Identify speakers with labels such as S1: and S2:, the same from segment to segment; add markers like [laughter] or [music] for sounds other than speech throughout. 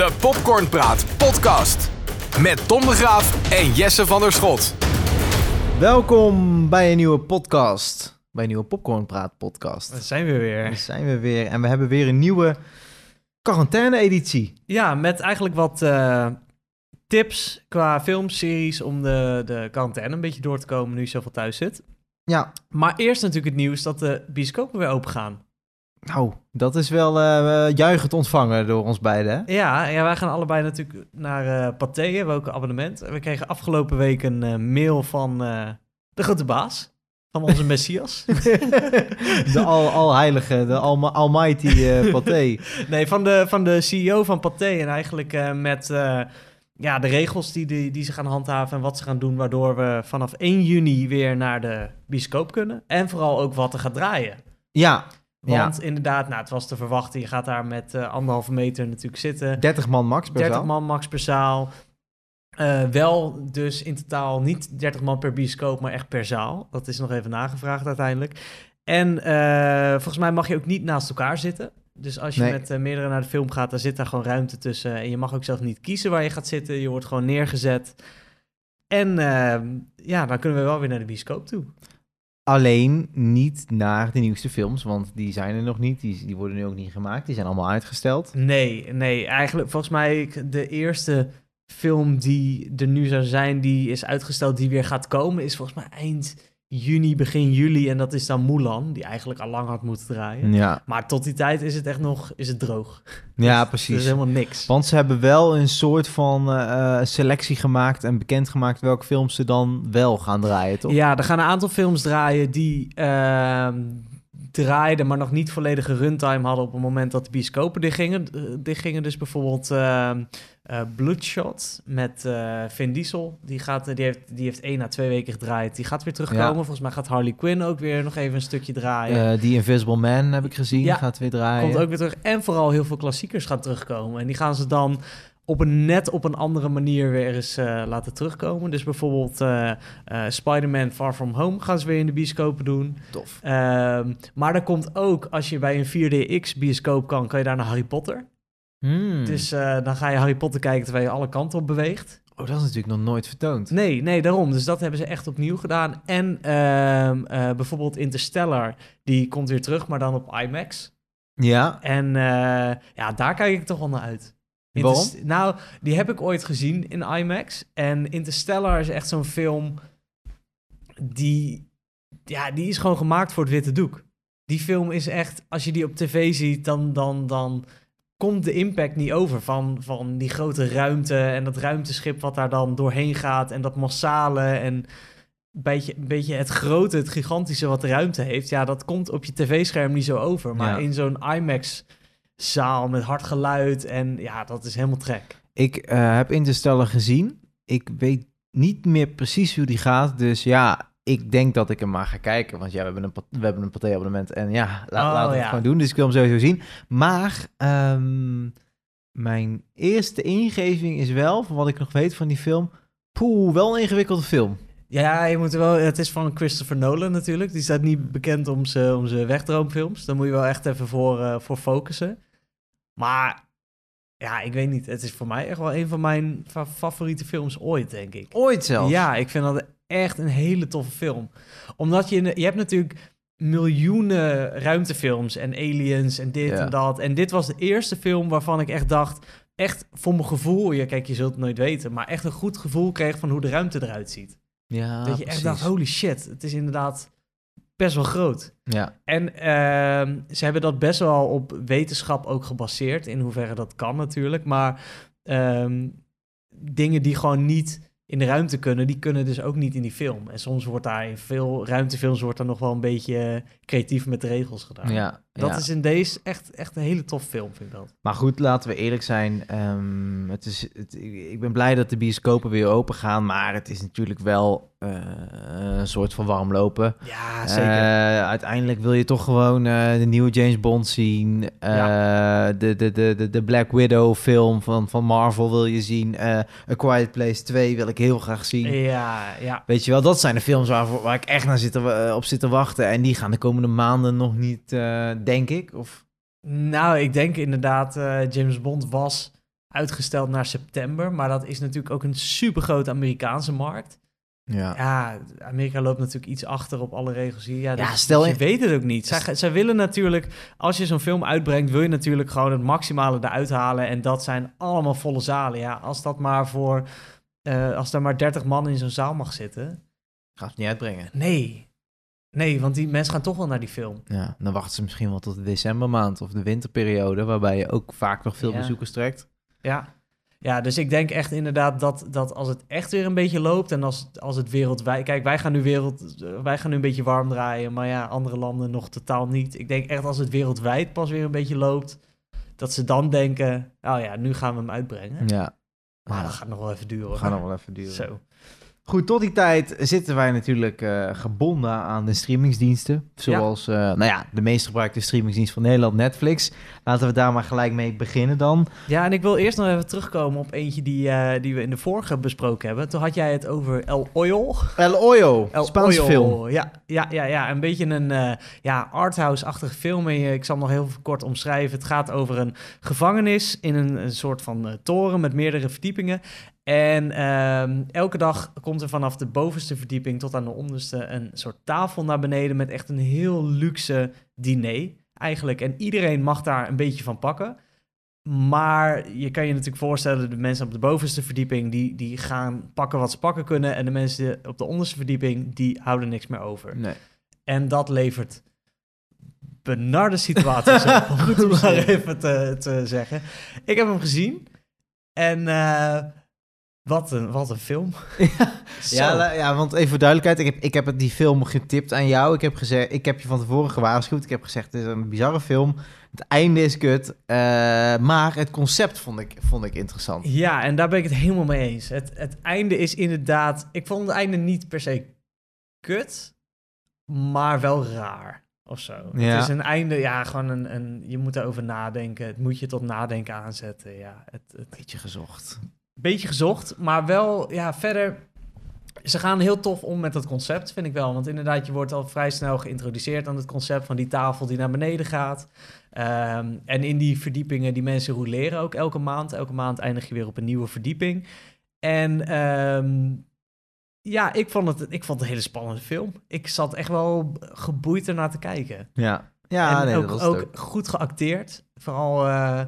S1: De Popcornpraat podcast. Met Tom de Graaf en Jesse van der Schot.
S2: Welkom bij een nieuwe podcast. Bij een nieuwe Popcornpraat podcast.
S3: Daar zijn we weer.
S2: Daar zijn we weer. En we hebben weer een nieuwe quarantaine-editie.
S3: Ja, met eigenlijk wat eh, tips qua filmseries om de, de quarantaine een beetje door te komen nu je zoveel thuis zit.
S2: Ja,
S3: Maar eerst natuurlijk het nieuws dat de bioscopen weer open gaan.
S2: Nou, dat is wel eh juichend ontvangen door ons beiden. hè?
S3: Ja, ja wij gaan allebei natuurlijk naar eh Pathé, hebben ook een abonnement. En we kregen afgelopen week een eh, mail van de grote baas, van onze [laughs] Messias.
S2: De al, alheilige, de almighty eh paté. [laughs]
S3: Nee, van de, van de CEO van Pathé. En eigenlijk met ja, de regels die, die, die ze gaan handhaven en wat ze gaan doen. Waardoor we vanaf 1 juni weer naar de bioscoop kunnen. En vooral ook wat er gaat draaien.
S2: Ja,
S3: Want inderdaad, nou, het was te verwachten. Je gaat daar met eh, anderhalve meter natuurlijk zitten.
S2: 30 man max per
S3: 30
S2: zaal.
S3: man max per zaal. Eh, wel dus in totaal niet 30 man per bioscoop, maar echt per zaal. Dat is nog even nagevraagd uiteindelijk. En eh, volgens mij mag je ook niet naast elkaar zitten. Dus als je
S2: Nee.
S3: met meerdere naar de film gaat, dan zit daar gewoon ruimte tussen. En je mag ook zelf niet kiezen waar je gaat zitten. Je wordt gewoon neergezet. En ja, dan kunnen we wel weer naar de bioscoop toe.
S2: Alleen niet naar de nieuwste films, want die zijn er nog niet. Die, die worden nu ook niet gemaakt. Die zijn allemaal uitgesteld.
S3: Nee, nee. Eigenlijk volgens mij de eerste film die er nu zou zijn, die is uitgesteld, die weer gaat komen, is volgens mij eind juni, begin juli. En dat is dan Mulan, die eigenlijk al lang had moeten draaien.
S2: Ja,
S3: Maar tot die tijd is het echt nog is het droog.
S2: ja
S3: Er
S2: precies.
S3: is helemaal niks.
S2: Want ze hebben wel een soort van eh, eh, selectie gemaakt en bekendgemaakt welke films ze dan wel gaan draaien, toch?
S3: Ja, er gaan een aantal films draaien die ehm, draaiden, maar nog niet volledige runtime hadden op het moment dat de bioscopen dichtgingen. Eh, dichtgingen dus bijvoorbeeld eh, Bloodshot met eh, Vin Diesel. Die, gaat, eh, die, heeft, die heeft één à twee weken gedraaid. Die gaat weer terugkomen.
S2: Ja.
S3: Volgens mij gaat Harley Quinn ook weer nog even een stukje draaien.
S2: The Invisible Man heb ik gezien,
S3: Ja,
S2: gaat weer draaien.
S3: Komt ook weer terug. En vooral heel veel klassiekers gaan terugkomen. En die gaan ze dan op een net op een andere manier weer eens laten terugkomen. Dus bijvoorbeeld eh, Spider-Man Far From Home gaan ze weer in de bioscopen doen.
S2: Tof.
S3: Ehm, maar er komt ook, als je bij een 4DX bioscoop kan, kan je daar naar Harry Potter.
S2: Hmm.
S3: Dus eh, dan ga je Harry Potter kijken terwijl je alle kanten op beweegt.
S2: Oh, dat is natuurlijk nog nooit vertoond.
S3: Nee, nee, daarom. Dus dat hebben ze echt opnieuw gedaan. En ehm, eh, bijvoorbeeld Interstellar, die komt weer terug, maar dan op IMAX.
S2: Ja,
S3: En eh, ja, daar kijk ik toch wel naar uit.
S2: Waarom?
S3: Interst- Nou, die heb ik ooit gezien in IMAX. En Interstellar is echt zo'n film die, ja, die is gewoon gemaakt voor het witte doek. Die film is echt, als je die op tv ziet, dan, dan, dan komt de impact niet over van, van die grote ruimte en dat ruimteschip wat daar dan doorheen gaat en dat massale en een beetje, een beetje het grote, het gigantische wat de ruimte heeft. Ja, dat komt op je tv-scherm niet zo over. Maar
S2: Ja.
S3: in zo'n IMAX-zaal met hard geluid en ja, dat is helemaal trek.
S2: ik eh, heb Interstellar gezien. Ik weet niet meer precies hoe die gaat. Dus ja, ik denk dat ik hem maar ga kijken. Want ja, we hebben een, we hebben een paté-abonnement. En ja,
S3: Oh,
S2: laten we het gewoon doen. Dus ik wil hem sowieso zien. Maar ehm, mijn eerste ingeving is wel, van wat ik nog weet van die film... Poeh, wel een ingewikkelde film.
S3: Ja, je moet wel. Het is van Christopher Nolan natuurlijk. Die staat niet bekend om zijn om zijn wegdroomfilms. Daar moet je wel echt even voor, eh, voor focussen. Maar ja, ik weet niet. Het is voor mij echt wel een van mijn fa- favoriete films ooit, denk ik.
S2: Ooit zelfs.
S3: Ja, ik vind dat echt een hele toffe film. Omdat je, je hebt natuurlijk miljoenen ruimtefilms en aliens en dit
S2: Ja.
S3: en dat. En dit was de eerste film waarvan ik echt dacht, echt voor mijn gevoel, ja kijk, je zult het nooit weten, maar echt een goed gevoel kreeg van hoe de ruimte eruit ziet.
S2: ja
S3: dat je echt dacht, holy shit, het is inderdaad best wel groot.
S2: Ja,
S3: En ehm, ze hebben dat best wel op wetenschap ook gebaseerd, in hoeverre dat kan natuurlijk. Maar ehm, dingen die gewoon niet in de ruimte kunnen, die kunnen dus ook niet in die film. En soms wordt daar in veel ruimtefilms wordt er nog wel een beetje creatief met de regels gedaan.
S2: ja,
S3: Dat
S2: ja.
S3: is in deze echt, echt een hele tof film, vind ik dat.
S2: Maar goed, laten we eerlijk zijn. ehm, het is, het, ik ben blij dat de bioscopen weer open gaan. Maar het is natuurlijk wel eh, een soort van warm lopen.
S3: Ja,
S2: Eh, uiteindelijk wil je toch gewoon eh, de nieuwe James Bond zien. Eh, de, de, de, de, de Black Widow film van, van Marvel wil je zien. A Quiet Place 2 wil ik heel graag zien.
S3: ja, ja.
S2: Weet je wel, dat zijn de films waar, waar ik echt naar zit, op zit te wachten. En die gaan de komende maanden nog niet, denk ik. Of...
S3: Nou, ik denk inderdaad, James Bond was uitgesteld naar september. Maar dat is natuurlijk ook een super grote Amerikaanse markt.
S2: Ja.
S3: Ja, Amerika loopt natuurlijk iets achter op alle regels hier. Ja,
S2: Ja, stel
S3: dus je
S2: in-
S3: weet het ook niet. Zij, zij willen natuurlijk, als je zo'n film uitbrengt, wil je natuurlijk gewoon het maximale eruit halen. En dat zijn allemaal volle zalen. Ja, als dat maar voor, eh, als er maar 30 man in zo'n zaal mag zitten.
S2: Gaat het niet uitbrengen.
S3: Nee. Nee, want die mensen gaan toch wel naar die film.
S2: Ja, dan wachten ze misschien wel tot de decembermaand of de winterperiode, waarbij je ook vaak nog veel
S3: Ja.
S2: bezoekers trekt.
S3: Ja. Ja, dus ik denk echt inderdaad dat, dat als het echt weer een beetje loopt en als, als het wereldwijd... Kijk, wij gaan, nu wereld, wij gaan nu een beetje warm draaien, maar ja, andere landen nog totaal niet. Ik denk echt als het wereldwijd pas weer een beetje loopt, dat ze dan denken, oh ja, nu gaan we hem uitbrengen.
S2: Ja.
S3: Maar dat gaat nog wel even duren.
S2: We
S3: hoor.
S2: gaan nog wel even duren.
S3: Zo.
S2: Goed, tot die tijd zitten wij natuurlijk eh, gebonden aan de streamingsdiensten. Zoals, eh, nou ja, de meest gebruikte streamingsdienst van Nederland, Netflix. Laten we daar maar gelijk mee beginnen dan.
S3: Ja, en ik wil eerst nog even terugkomen op eentje die, eh, die we in de vorige besproken hebben. Toen had jij het over El Oil.
S2: El Oyo, [laughs]
S3: El
S2: Spaanse
S3: Oyo.
S2: film.
S3: Ja, ja, ja, ja, een beetje een ja, arthouse-achtige film. En ik zal hem nog heel kort omschrijven. Het gaat over een gevangenis in een, een soort van toren met meerdere verdiepingen. En ehm, elke dag komt er vanaf de bovenste verdieping tot aan de onderste een soort tafel naar beneden met echt een heel luxe diner eigenlijk. En iedereen mag daar een beetje van pakken. Maar je kan je natuurlijk voorstellen, de mensen op de bovenste verdieping, die, die gaan pakken wat ze pakken kunnen. En de mensen op de onderste verdieping, die houden niks meer over.
S2: Nee.
S3: En dat levert benarde situaties op, om [laughs] het maar even te, te zeggen. Ik heb hem gezien. En eh, wat, een, wat een film. [laughs]
S2: Ja, ja, want even voor duidelijkheid, ik heb, ik heb die film getipt aan jou. Ik heb, gezegd, ik heb je van tevoren gewaarschuwd. Ik heb gezegd, het is een bizarre film. Het einde is kut. eh, maar het concept vond ik, vond ik interessant.
S3: Ja, en daar ben ik het helemaal mee eens. Het, het einde is inderdaad... Ik vond het einde niet per se kut, maar wel raar of zo.
S2: Ja.
S3: Het is een einde, ja, gewoon een, een... Je moet erover nadenken. Het moet je tot nadenken aanzetten, ja. Het, het,
S2: Beetje gezocht.
S3: Beetje gezocht, maar wel, ja, verder... Ze gaan heel tof om met dat concept, vind ik wel. Want inderdaad, je wordt al vrij snel geïntroduceerd aan het concept van die tafel die naar beneden gaat. Ehm, en in die verdiepingen, die mensen roleren ook elke maand. Elke maand eindig je weer op een nieuwe verdieping. En ehm, ja, ik vond, het, ik vond het een hele spannende film. Ik zat echt wel geboeid ernaar te kijken.
S2: Ja, ja
S3: en
S2: nee,
S3: ook,
S2: dat was het
S3: ook
S2: ook.
S3: goed geacteerd. Vooral, eh,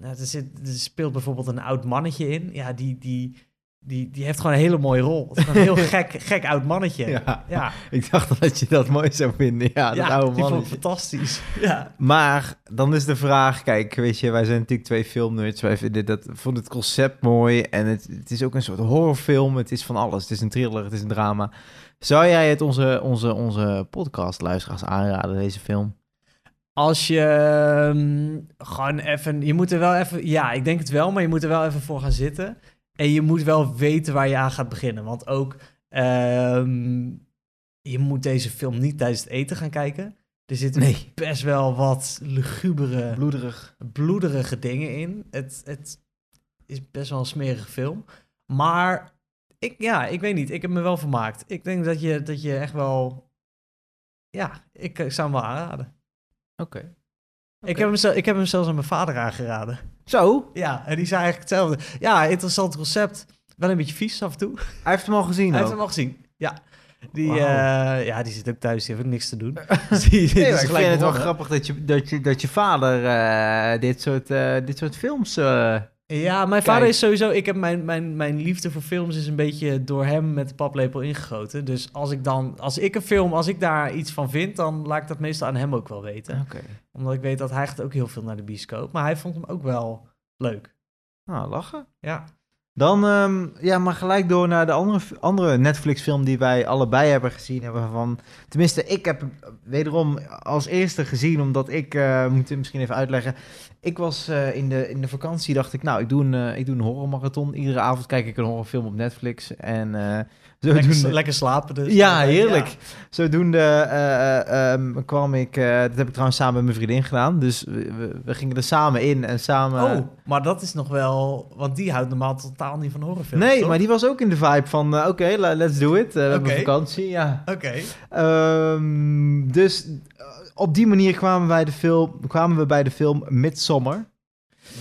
S3: nou, er, zit, er speelt bijvoorbeeld een oud mannetje in. Ja, die, die, die, die heeft gewoon een hele mooie rol. Het is een heel [laughs] gek, gek oud mannetje.
S2: Ja,
S3: ja,
S2: ik dacht dat je dat mooi zou vinden. Ja, dat
S3: Ja,
S2: oude
S3: die vond
S2: mannetje.
S3: fantastisch. [laughs] Ja.
S2: Maar dan is de vraag, kijk, weet je, wij zijn natuurlijk twee filmnerds. Wij vinden dat, vonden het concept mooi en het, het is ook een soort horrorfilm. Het is van alles. Het is een thriller, het is een drama. Zou jij het onze, onze, onze podcastluisteraars aanraden, deze film?
S3: Als je ehm, gewoon even... Je moet er wel even... Ja, ik denk het wel, maar je moet er wel even voor gaan zitten. En je moet wel weten waar je aan gaat beginnen. Want ook... ehm, je moet deze film niet tijdens het eten gaan kijken. Er zitten
S2: Nee.
S3: best wel wat lugubere,
S2: Bloederig.
S3: bloederige dingen in. Het, het is best wel een smerige film. Maar ik, ja, ik weet niet. Ik heb me wel vermaakt. Ik denk dat je, dat je echt wel... Ja, ik, ik zou hem wel aanraden.
S2: Oké.
S3: Ik, heb hem ik heb hem zelfs aan mijn vader aangeraden.
S2: Zo,
S3: Ja, en die zei eigenlijk hetzelfde. Ja, interessant concept. Wel een beetje vies af en toe.
S2: hij heeft hem al gezien
S3: Hij heeft hem al gezien. Ja. Die, eh, ja, die zit ook thuis. Die heeft ook niks te doen. [laughs] Dus die,
S2: Nee, ik vind het wel grappig dat je, dat je, dat je vader eh, dit, soort, eh, dit soort films...
S3: Ja, mijn vader
S2: Kijk.
S3: is sowieso... Ik heb mijn, mijn, mijn liefde voor films is een beetje door hem met de paplepel ingegoten. Dus als ik dan... Als ik een film, als ik daar iets van vind... dan laat ik dat meestal aan hem ook wel weten. Omdat ik weet dat hij gaat ook heel veel naar de bioscoop. Maar hij vond hem ook wel leuk.
S2: Nou, lachen.
S3: Ja.
S2: Dan, ehm, ja, maar gelijk door naar de andere, andere Netflix-film die wij allebei hebben gezien. Hebben van, tenminste, ik heb wederom als eerste gezien, omdat ik, eh moet het misschien even uitleggen. Ik was eh, in, de, in de vakantie, dacht ik, nou, ik doe een, eh, ik doe een horrormarathon. Iedere avond kijk ik een horrorfilm op Netflix. En
S3: Lekker,
S2: zodoende...
S3: lekker slapen dus.
S2: Ja,
S3: Ja.
S2: heerlijk. Zodoende eh, eh, ehm, kwam ik, eh, dat heb ik trouwens samen met mijn vriendin gedaan. Dus we, we- gingen er samen in en samen...
S3: Oh, maar dat is nog wel... Want die houdt normaal totaal niet van horrorfilms,
S2: Nee,
S3: toch?
S2: maar die was ook in de vibe van, eh, oké, let's do it. Eh, we hebben vakantie, ja.
S3: Oké.
S2: Ehm, dus eh, op die manier kwamen, wij de film, kwamen we bij de film Midsommar.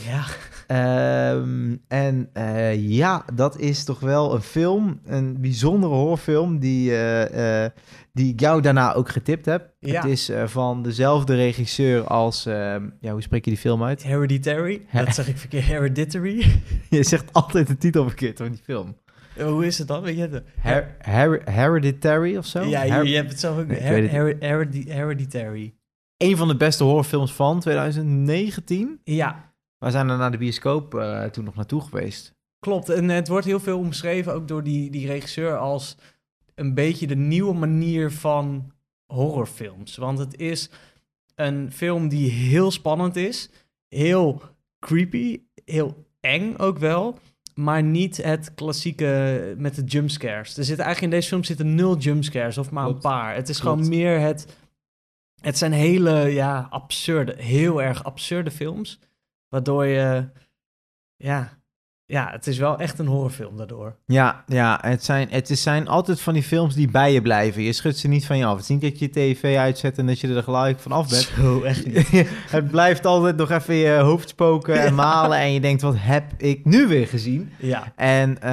S3: Ja.
S2: Ehm, en eh, ja, dat is toch wel een film, een bijzondere horrorfilm die, eh, eh, die ik jou daarna ook getipt heb.
S3: Ja.
S2: Het is van dezelfde regisseur als, ehm, ja, hoe spreek je die film uit?
S3: Hereditary.
S2: Her-
S3: Dat zeg ik verkeerd. Hereditary. [laughs]
S2: Je zegt altijd de titel verkeerd van die film.
S3: Hoe is het dan? Weet je het?
S2: Her- Her- Hereditary of zo?
S3: ja, je, hebt het zelf ook.
S2: Nee,
S3: Hereditary.
S2: Een van de beste horrorfilms van 2019.
S3: Ja,
S2: We zijn er naar de bioscoop eh, toen nog naartoe geweest.
S3: klopt. En het wordt heel veel omschreven, ook door die, die regisseur, als een beetje de nieuwe manier van horrorfilms. Want het is een film die heel spannend is, heel creepy, heel eng ook wel, maar niet het klassieke met de jumpscares. Er zitten eigenlijk in deze film zitten nul jumpscares of maar
S2: Klopt.
S3: een paar. Het is
S2: Klopt.
S3: gewoon meer het. Het zijn hele ja, absurde, heel erg absurde films. Waardoor je. Ja, ja, het is wel echt een horrorfilm daardoor.
S2: Ja, ja het, zijn, het is, zijn altijd van die films die bij je blijven. Je schudt ze niet van je af. Het is niet dat je je tv uitzet en dat je er gelijk van af bent.
S3: Zo, echt [laughs]
S2: het blijft altijd nog even je hoofd spoken en malen. En je denkt, wat heb ik nu weer gezien?
S3: Ja,
S2: En eh,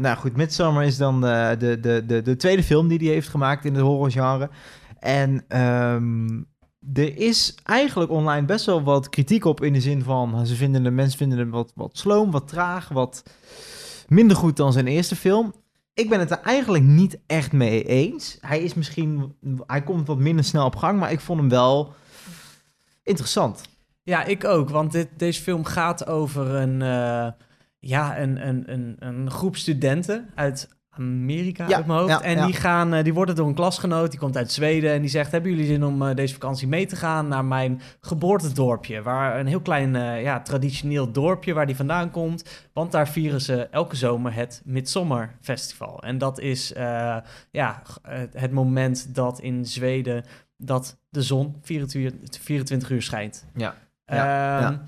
S2: nou goed, Midsommar is dan de, de, de, de, de tweede film die hij heeft gemaakt in het horrorgenre. En ehm, er is eigenlijk online best wel wat kritiek op in de zin van... Ze vinden de mensen vinden hem wat, wat sloom, wat traag, wat minder goed dan zijn eerste film. Ik ben het er eigenlijk niet echt mee eens. Hij is misschien... Hij komt wat minder snel op gang, maar ik vond hem wel interessant.
S3: ja ik ook. Want dit, deze film gaat over een, eh, ja, een, een, een, een groep studenten uit Amerika
S2: Ja,
S3: uit mijn hoofd.
S2: ja,
S3: en
S2: ja.
S3: die, gaan, eh, die worden door een klasgenoot, die komt uit Zweden. En die zegt, hebben jullie zin om eh, deze vakantie mee te gaan naar mijn geboortedorpje? Waar een heel klein, eh, ja, traditioneel dorpje waar die vandaan komt. Want daar vieren ze elke zomer het Midsummer Festival. En dat is eh, ja, het moment dat in Zweden dat de zon 24 uur, 24 uur schijnt.
S2: Ja.
S3: Ehm,
S2: ja.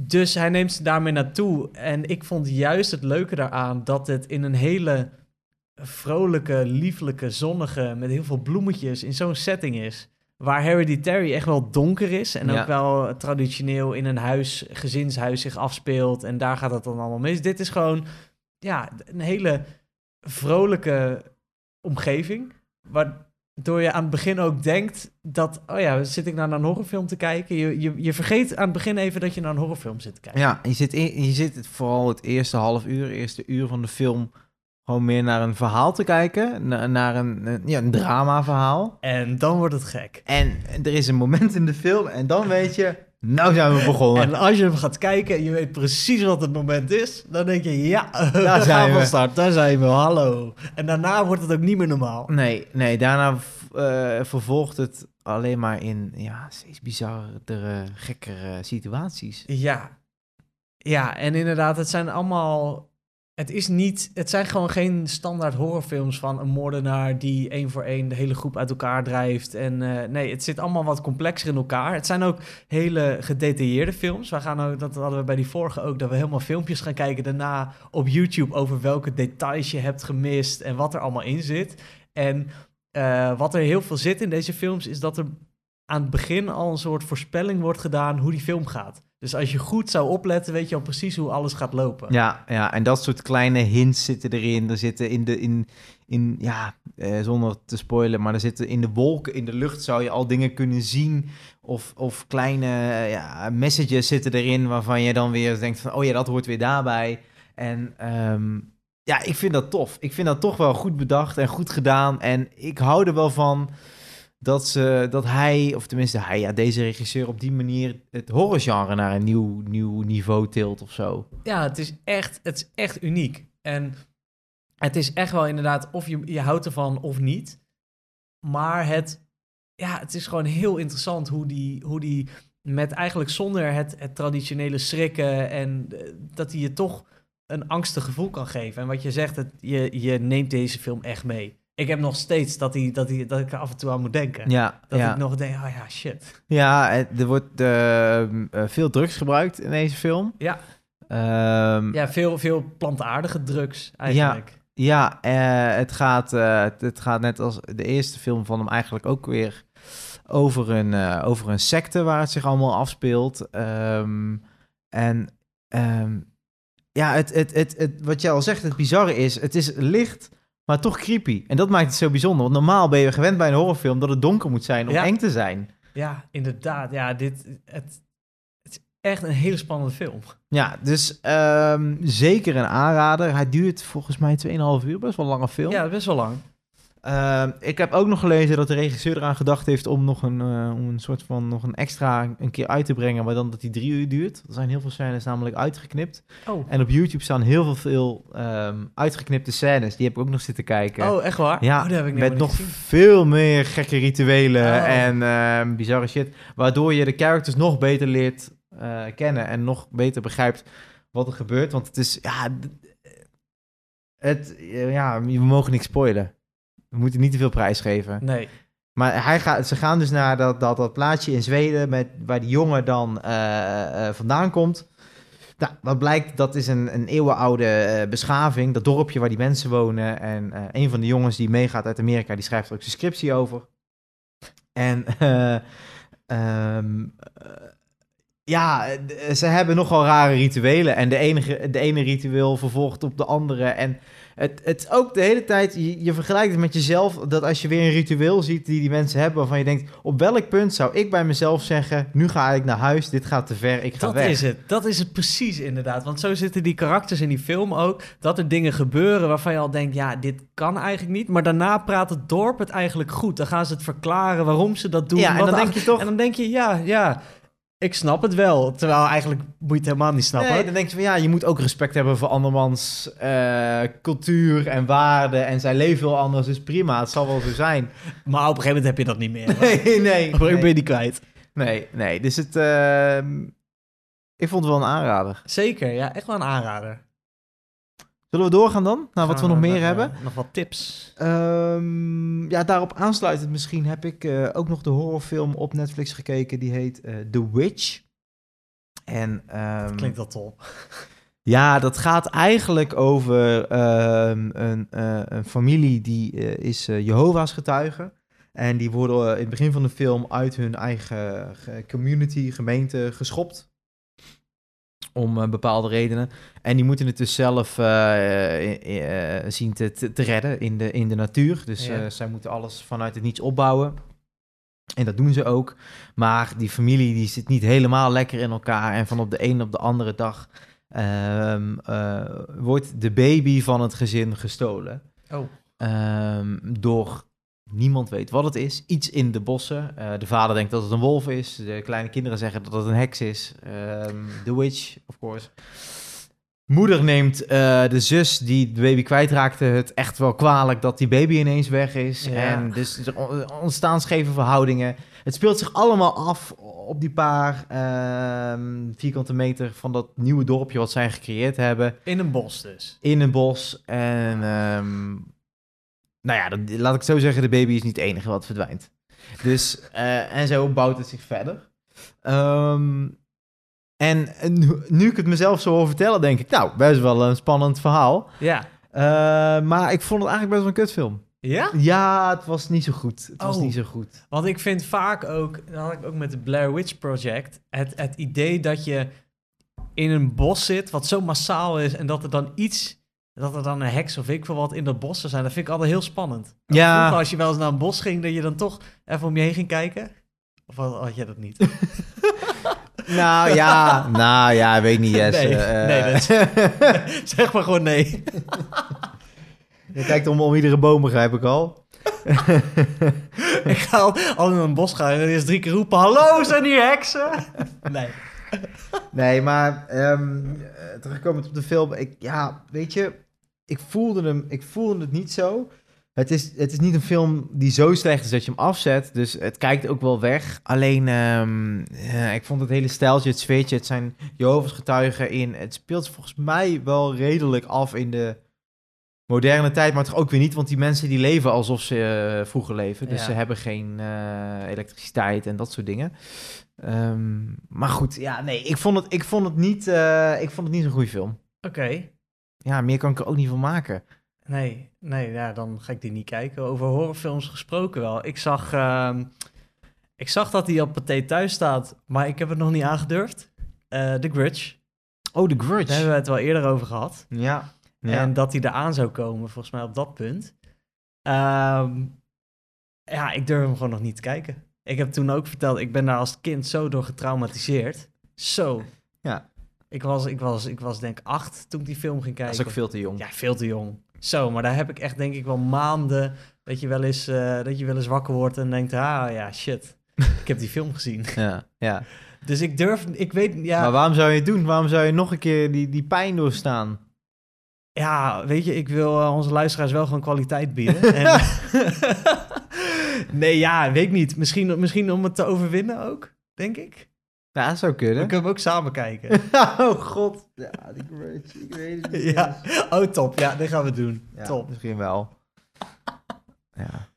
S3: Dus hij neemt ze daarmee naartoe. En ik vond juist het leuke daaraan dat het in een hele vrolijke, lieflijke, zonnige, met heel veel bloemetjes in zo'n setting is. Waar Hereditary echt wel donker is en
S2: Ja.
S3: ook wel traditioneel in een huis, gezinshuis zich afspeelt. En daar gaat het dan allemaal mis. Dit is gewoon, ja, een hele vrolijke omgeving. Waardoor je aan het begin ook denkt dat, oh ja, zit ik nou naar een horrorfilm te kijken? Je, je, je vergeet aan het begin even dat je naar een horrorfilm zit te kijken.
S2: Ja, je zit, in, je zit vooral het eerste half uur, eerste uur van de film... gewoon meer naar een verhaal te kijken. na- naar een, een, ja, een drama-verhaal.
S3: En dan wordt het gek.
S2: En er is een moment in de film en dan weet je... Nou zijn we begonnen.
S3: En als je hem gaat kijken en je weet precies wat het moment is, dan denk je, ja, [laughs] daar
S2: zijn
S3: we. start, daar zijn we, hallo. En daarna wordt het ook niet meer normaal.
S2: Nee, nee, daarna eh, vervolgt het alleen maar in ja, steeds bizarre, gekkere situaties.
S3: Ja. Ja, en inderdaad, het zijn allemaal... Het is niet... Het zijn gewoon geen standaard horrorfilms van een moordenaar die één voor één de hele groep uit elkaar drijft. En eh, nee, het zit allemaal wat complexer in elkaar. Het zijn ook hele gedetailleerde films. We gaan ook, dat hadden we bij die vorige ook, dat we helemaal filmpjes gaan kijken daarna op YouTube over welke details je hebt gemist en wat er allemaal in zit. En eh, wat er heel veel zit in deze films is dat er aan het begin al een soort voorspelling wordt gedaan hoe die film gaat. Dus als je goed zou opletten, weet je al precies hoe alles gaat lopen.
S2: Ja, ja, en dat soort kleine hints zitten erin. Er zitten in de, in, in ja, eh, zonder te spoilen, maar er zitten in de wolken, in de lucht zou je al dingen kunnen zien. Of, of kleine eh, ja, messages zitten erin waarvan je dan weer denkt van, oh ja, dat hoort weer daarbij. En ehm, ja, ik vind dat tof. Ik vind dat toch wel goed bedacht en goed gedaan. En ik hou er wel van dat, ze, dat hij, of tenminste hij, ja, deze regisseur op die manier het horrorgenre naar een nieuw, nieuw niveau tilt of zo.
S3: Ja, het is echt, het is echt uniek. En het is echt wel inderdaad of je, je houdt ervan of niet. Maar het, ja, het is gewoon heel interessant hoe die, hoe die met eigenlijk zonder het, het traditionele schrikken en eh, dat hij je toch een angstig gevoel kan geven. En wat je zegt, het, je, je neemt deze film echt mee. Ik heb nog steeds dat, hij, dat, hij, dat ik er af en toe aan moet denken.
S2: Ja,
S3: Dat
S2: ja.
S3: ik nog denk, oh ja, shit.
S2: Ja, het- er wordt eh, eh, veel drugs gebruikt in deze film.
S3: Ja.
S2: Ehm, ja,
S3: Ja, veel, veel plantaardige drugs eigenlijk.
S2: ja eh, het, gaat, eh, het, gaat net als de eerste film van hem eigenlijk ook weer over een, eh, over een secte waar het zich allemaal afspeelt. Ehm, en ehm, ja, het, het, het, het, wat jij al zegt, het bizarre is, het is licht, maar toch creepy. En dat maakt het zo bijzonder. Want normaal ben je gewend bij een horrorfilm dat het donker moet zijn om
S3: Ja.
S2: eng te zijn.
S3: Ja, inderdaad. Ja, dit... Het, het is echt een hele spannende film.
S2: Ja, dus ehm, zeker een aanrader. Hij duurt volgens mij 2,5 uur, best wel een lange film.
S3: Ja, best wel lang.
S2: Ehm, ik heb ook nog gelezen dat de regisseur eraan gedacht heeft om nog een, eh, om een soort van nog een extra een keer uit te brengen, maar dan dat die drie uur duurt. Er zijn heel veel scènes namelijk uitgeknipt.
S3: Oh,
S2: En op YouTube staan heel veel, veel ehm, uitgeknipte scènes. Die heb ik ook nog zitten kijken.
S3: oh echt waar?
S2: Ja,
S3: oh, heb ik
S2: met nog
S3: gezien.
S2: veel meer gekke rituelen
S3: Oh.
S2: en ehm, bizarre shit. Waardoor je de characters nog beter leert eh, kennen en nog beter begrijpt wat er gebeurt. Want het is, ja, het, ja, we mogen niks spoilen. We moeten niet te veel prijs geven.
S3: Nee.
S2: Maar hij gaat, ze gaan dus naar dat, dat, dat plaatsje in Zweden met, waar die jongen dan eh, eh, vandaan komt. Nou, wat blijkt, dat is een, een eeuwenoude eh, beschaving. Dat dorpje waar die mensen wonen. En een van de jongens die meegaat uit Amerika, die schrijft er ook zijn scriptie over. En [laughs] eh, ehm, eh, ja, ze hebben nogal rare rituelen. En de, enige, de ene ritueel vervolgt op de andere. En het, ook de hele tijd, je, je vergelijkt het met jezelf, dat als je weer een ritueel ziet die die mensen hebben, waarvan je denkt, op welk punt zou ik bij mezelf zeggen, nu ga ik naar huis, dit gaat te ver, ik ga
S3: Dat
S2: weg.
S3: is het. Dat is het precies inderdaad. Want zo zitten die karakters in die film ook. Dat er dingen gebeuren waarvan je al denkt, ja, dit kan eigenlijk niet. Maar daarna praat het dorp het eigenlijk goed. Dan gaan ze het verklaren waarom ze dat doen.
S2: ja, en dan
S3: de
S2: denk je toch,
S3: En dan denk je, ja, ja, ik snap het wel. Terwijl eigenlijk moet je het helemaal niet snappen.
S2: nee, dan denk je van ja, je moet ook respect hebben voor andermans eh, cultuur en waarden en zij leven heel anders, dus prima, het zal wel zo zijn.
S3: Maar op een gegeven moment heb je dat niet meer. hoor. [laughs]
S2: Nee, nee,
S3: Op een ben je die kwijt.
S2: nee, nee, dus het, ehm, ik vond het wel een aanrader.
S3: Zeker, ja, echt wel een aanrader.
S2: Zullen we doorgaan dan, naar wat we nog meer
S3: naar,
S2: hebben?
S3: eh, nog wat tips.
S2: Ehm, ja, daarop aansluitend misschien heb ik eh, ook nog de horrorfilm op Netflix gekeken. Die heet eh, The Witch. En ehm,
S3: Klinkt wel top.
S2: ja, dat gaat eigenlijk over ehm, een, eh, een familie die eh, is eh, Jehovah's getuige. En die worden eh, in het begin van de film uit hun eigen ge- community, gemeente geschopt. Om eh, bepaalde redenen. En die moeten het dus zelf eh, eh, zien te, redden in de, in de natuur. Dus
S3: Ja.
S2: zij moeten alles vanuit het niets opbouwen. En dat doen ze ook. Maar die familie die zit niet helemaal lekker in elkaar. En van op de een op de andere dag ehm, eh, wordt de baby van het gezin gestolen.
S3: Oh.
S2: Ehm, door niemand weet wat het is. Iets in de bossen. Eh, de vader denkt dat het een wolf is. De kleine kinderen zeggen dat het een heks is. Ehm the witch, of course. Moeder neemt eh, de zus die de baby kwijtraakte het echt wel kwalijk dat die baby ineens weg is.
S3: Ja.
S2: En dus er on- ontstaan scheve verhoudingen. Het speelt zich allemaal af op die paar ehm, vierkante meter van dat nieuwe dorpje wat zij gecreëerd hebben
S3: In een bos dus.
S2: in een bos. En ehm, nou ja, dat- laat ik zo zeggen, de baby is niet het enige wat verdwijnt. Dus, eh, en zo bouwt het zich verder. Ehm, en nu, nu ik het mezelf zo hoor vertellen, denk ik, nou, best wel een spannend verhaal.
S3: Ja.
S2: Eh, maar ik vond het eigenlijk best wel een kutfilm.
S3: Ja?
S2: Ja, het was niet zo goed. Het was
S3: Oh.
S2: niet zo goed.
S3: Want ik vind vaak ook, dat had ik ook met het Blair Witch Project, het, het idee dat je in een bos zit wat zo massaal is en dat er dan iets, dat er dan een heks of ik veel wat in dat bos zou zijn, dat vind ik altijd heel spannend.
S2: Ja.
S3: Vroeger als je wel eens naar een bos ging, dat je dan toch even om je heen ging kijken. Of had jij dat niet? [laughs] [laughs]
S2: Nou ja, nou ja, weet niet.
S3: Nee, [laughs]
S2: Eh,
S3: nee, zeg maar gewoon nee.
S2: Je kijkt om, om iedere boom, begrijp ik al.
S3: ik ga al, al in een bos gaan en eerst drie keer roepen, hallo, zijn hier heksen? Nee.
S2: Nee, maar eh, terugkomend op de film, ik, ja, weet je, ik voelde hem, ik voelde het niet zo. Het is, het is niet een film die zo slecht is dat je hem afzet, dus het kijkt ook wel weg. Alleen, ehm, eh, ik vond het hele stijltje, het sfeertje, het zijn Jehovah's getuigen in. Het speelt volgens mij wel redelijk af in de moderne tijd, maar toch ook weer niet, want die mensen die leven alsof ze eh, vroeger leven. Dus
S3: Ja.
S2: ze hebben geen eh, elektriciteit en dat soort dingen. Ehm, maar goed, ja, nee, ik vond het, ik vond het niet, ik vond het niet zo'n goede film.
S3: Oké.
S2: Ja, meer kan ik er ook niet van maken.
S3: Nee, nee, ja, dan ga ik die niet kijken. Over horrorfilms gesproken wel. Ik zag, ehm, ik zag dat hij op Pathé thuis staat, maar ik heb het nog niet aangedurfd. Eh The Grudge.
S2: Oh, The
S3: Daar
S2: Grudge.
S3: hebben we het wel eerder over gehad.
S2: Ja. ja.
S3: En dat hij eraan zou komen, volgens mij op dat punt. Ehm, ja, ik durf hem gewoon nog niet te kijken. Ik heb toen ook verteld, ik ben daar als kind zo door getraumatiseerd. Zo.
S2: Ja.
S3: Ik was, ik was, ik was denk ik acht toen ik die film ging
S2: dat
S3: kijken.
S2: is ook veel te jong.
S3: Ja, veel te jong. Zo, maar daar heb ik echt denk ik wel maanden dat je wel eens, eh, dat je wel eens wakker wordt en denkt, ah ja, shit. [laughs] ik heb die film gezien.
S2: Ja, ja. [laughs]
S3: Dus ik durf, ik weet, ja,
S2: Maar waarom zou je het doen? Waarom zou je nog een keer die, die pijn doorstaan?
S3: Ja, weet je, ik wil eh, onze luisteraars wel gewoon kwaliteit bieden. [laughs] en, nee, ja, weet ik niet. Misschien, misschien om het te overwinnen ook, denk ik.
S2: Ja, dat zou
S3: We
S2: kunnen.
S3: kunnen hem ook samen kijken. [laughs]
S2: oh god. Ja, die Grudge. Ik weet het niet.
S3: ja. Oh, top. Ja, dat gaan we doen.
S2: Ja,
S3: Top.
S2: Misschien wel. Ja.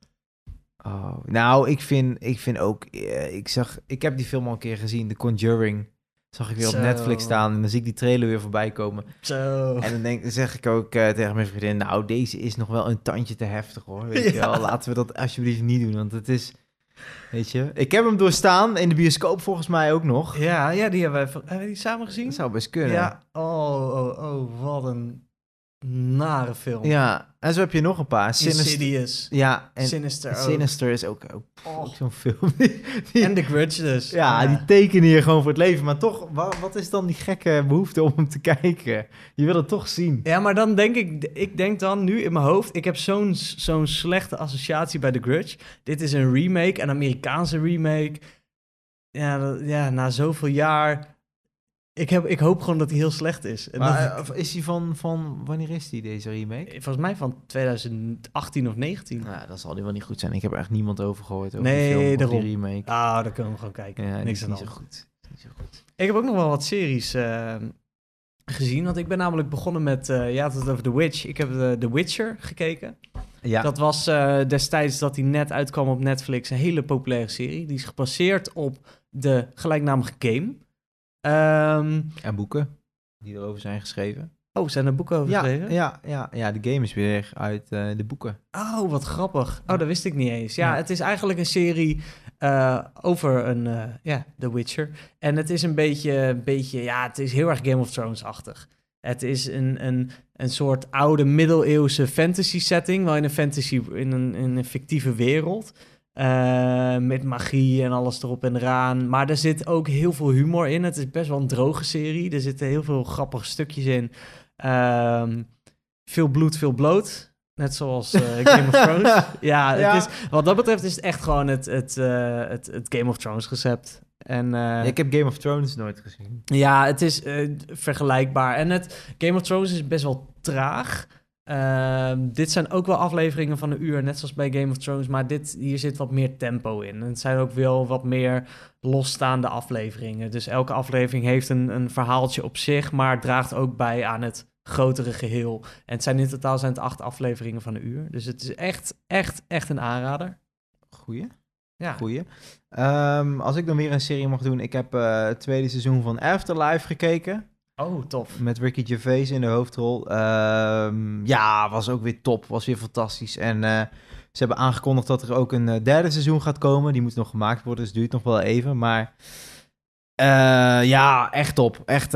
S2: Oh, nou, ik vind, ik vind ook... eh, ik, zag, ik heb die film al een keer gezien, The Conjuring. Zag ik weer op. Netflix staan en dan zie ik die trailer weer voorbij komen.
S3: Zo.
S2: En dan, denk, dan zeg ik ook eh, tegen mijn vriendin... Nou, deze is nog wel een tandje te heftig hoor. Weet [laughs] je
S3: Ja.
S2: wel, laten we dat alsjeblieft niet doen. Want het is... Weet je... Ik heb hem doorstaan in de bioscoop volgens mij ook nog.
S3: Ja, ja, die hebben we, hebben we die samen gezien?
S2: Dat zou best kunnen.
S3: Ja. Oh, oh, oh, wat een nare film.
S2: Ja, en zo heb je nog een paar. Sinister.
S3: Insidious.
S2: Ja, en
S3: Sinister ook.
S2: Sinister is ook, ook,
S3: Oh.
S2: zo'n film. [laughs]
S3: En The Grudge dus.
S2: ja, die tekenen je gewoon voor het leven. Maar toch, wa- wat is dan die gekke behoefte om hem te [laughs] kijken? Je wil het toch zien.
S3: Ja, maar dan denk ik, ik denk dan nu in mijn hoofd, ik heb zo'n zo'n slechte associatie bij The Grudge. Dit is een remake, een Amerikaanse remake. Ja, ja na zoveel jaar. Ik, heb, ik hoop gewoon dat hij heel slecht is. En
S2: Maar
S3: dat-
S2: eh, is hij van, van, wanneer is die, deze remake?
S3: volgens mij van 2018 of 19.
S2: Nou, dat zal die wel niet goed zijn. Ik heb er echt niemand over gehoord over
S3: Nee,
S2: die film of
S3: daarom.
S2: die remake.
S3: Ah, dan kunnen we gewoon kijken.
S2: ja,
S3: Niks
S2: is
S3: aan
S2: niet zo goed. Niet zo goed.
S3: Ik heb ook nog wel wat series eh, gezien. Want ik ben namelijk begonnen met, eh ja, het over The Witch. Ik heb The Witcher gekeken.
S2: Ja,
S3: Dat was eh, destijds dat hij net uitkwam op Netflix een hele populaire serie. Die is gebaseerd op de gelijknamige game. Ehm,
S2: en boeken die erover zijn geschreven.
S3: oh, zijn er boeken over
S2: Ja,
S3: geschreven?
S2: ja, ja, ja, de game is weer uit eh, de boeken.
S3: Oh, wat grappig. Oh, dat wist ik niet eens. Ja,
S2: Ja.
S3: het is eigenlijk een serie eh, over een, eh, ja, The Witcher. En het is een beetje, een beetje, ja, het is heel erg Game of Thrones-achtig. Het is een, een, een soort oude middeleeuwse fantasy setting, wel in een fantasy, in een, in een fictieve wereld. Eh, met magie en alles erop en eraan. Maar er zit ook heel veel humor in. Het is best wel een droge serie. Er zitten heel veel grappige stukjes in. Ehm, veel bloed, veel bloot. Net zoals eh, [laughs] Game of Thrones. Ja,
S2: Ja.
S3: Het is, wat dat betreft is het echt gewoon het, het, eh, het, het Game of Thrones recept. En,
S2: ik heb Game of Thrones nooit gezien.
S3: ja, het is vergelijkbaar. En het Game of Thrones is best wel traag. Ehm, dit zijn ook wel afleveringen van een uur, net zoals bij Game of Thrones. Maar dit, hier zit wat meer tempo in. En het zijn ook wel wat meer losstaande afleveringen. Dus elke aflevering heeft een, een verhaaltje op zich, maar draagt ook bij aan het grotere geheel. En het zijn in totaal zijn het acht afleveringen van een uur. Dus het is echt, echt, echt een aanrader.
S2: Goeie.
S3: Ja.
S2: Goeie. Ehm, als ik dan weer een serie mag doen, ik heb eh, het tweede seizoen van Afterlife gekeken.
S3: Oh, tof.
S2: Met Ricky Gervais in de hoofdrol. Ehm, ja, was ook weer top. Was weer fantastisch. En eh, ze hebben aangekondigd dat er ook een eh, derde seizoen gaat komen. Die moet nog gemaakt worden, dus duurt nog wel even. Maar eh, ja, echt top. Echt,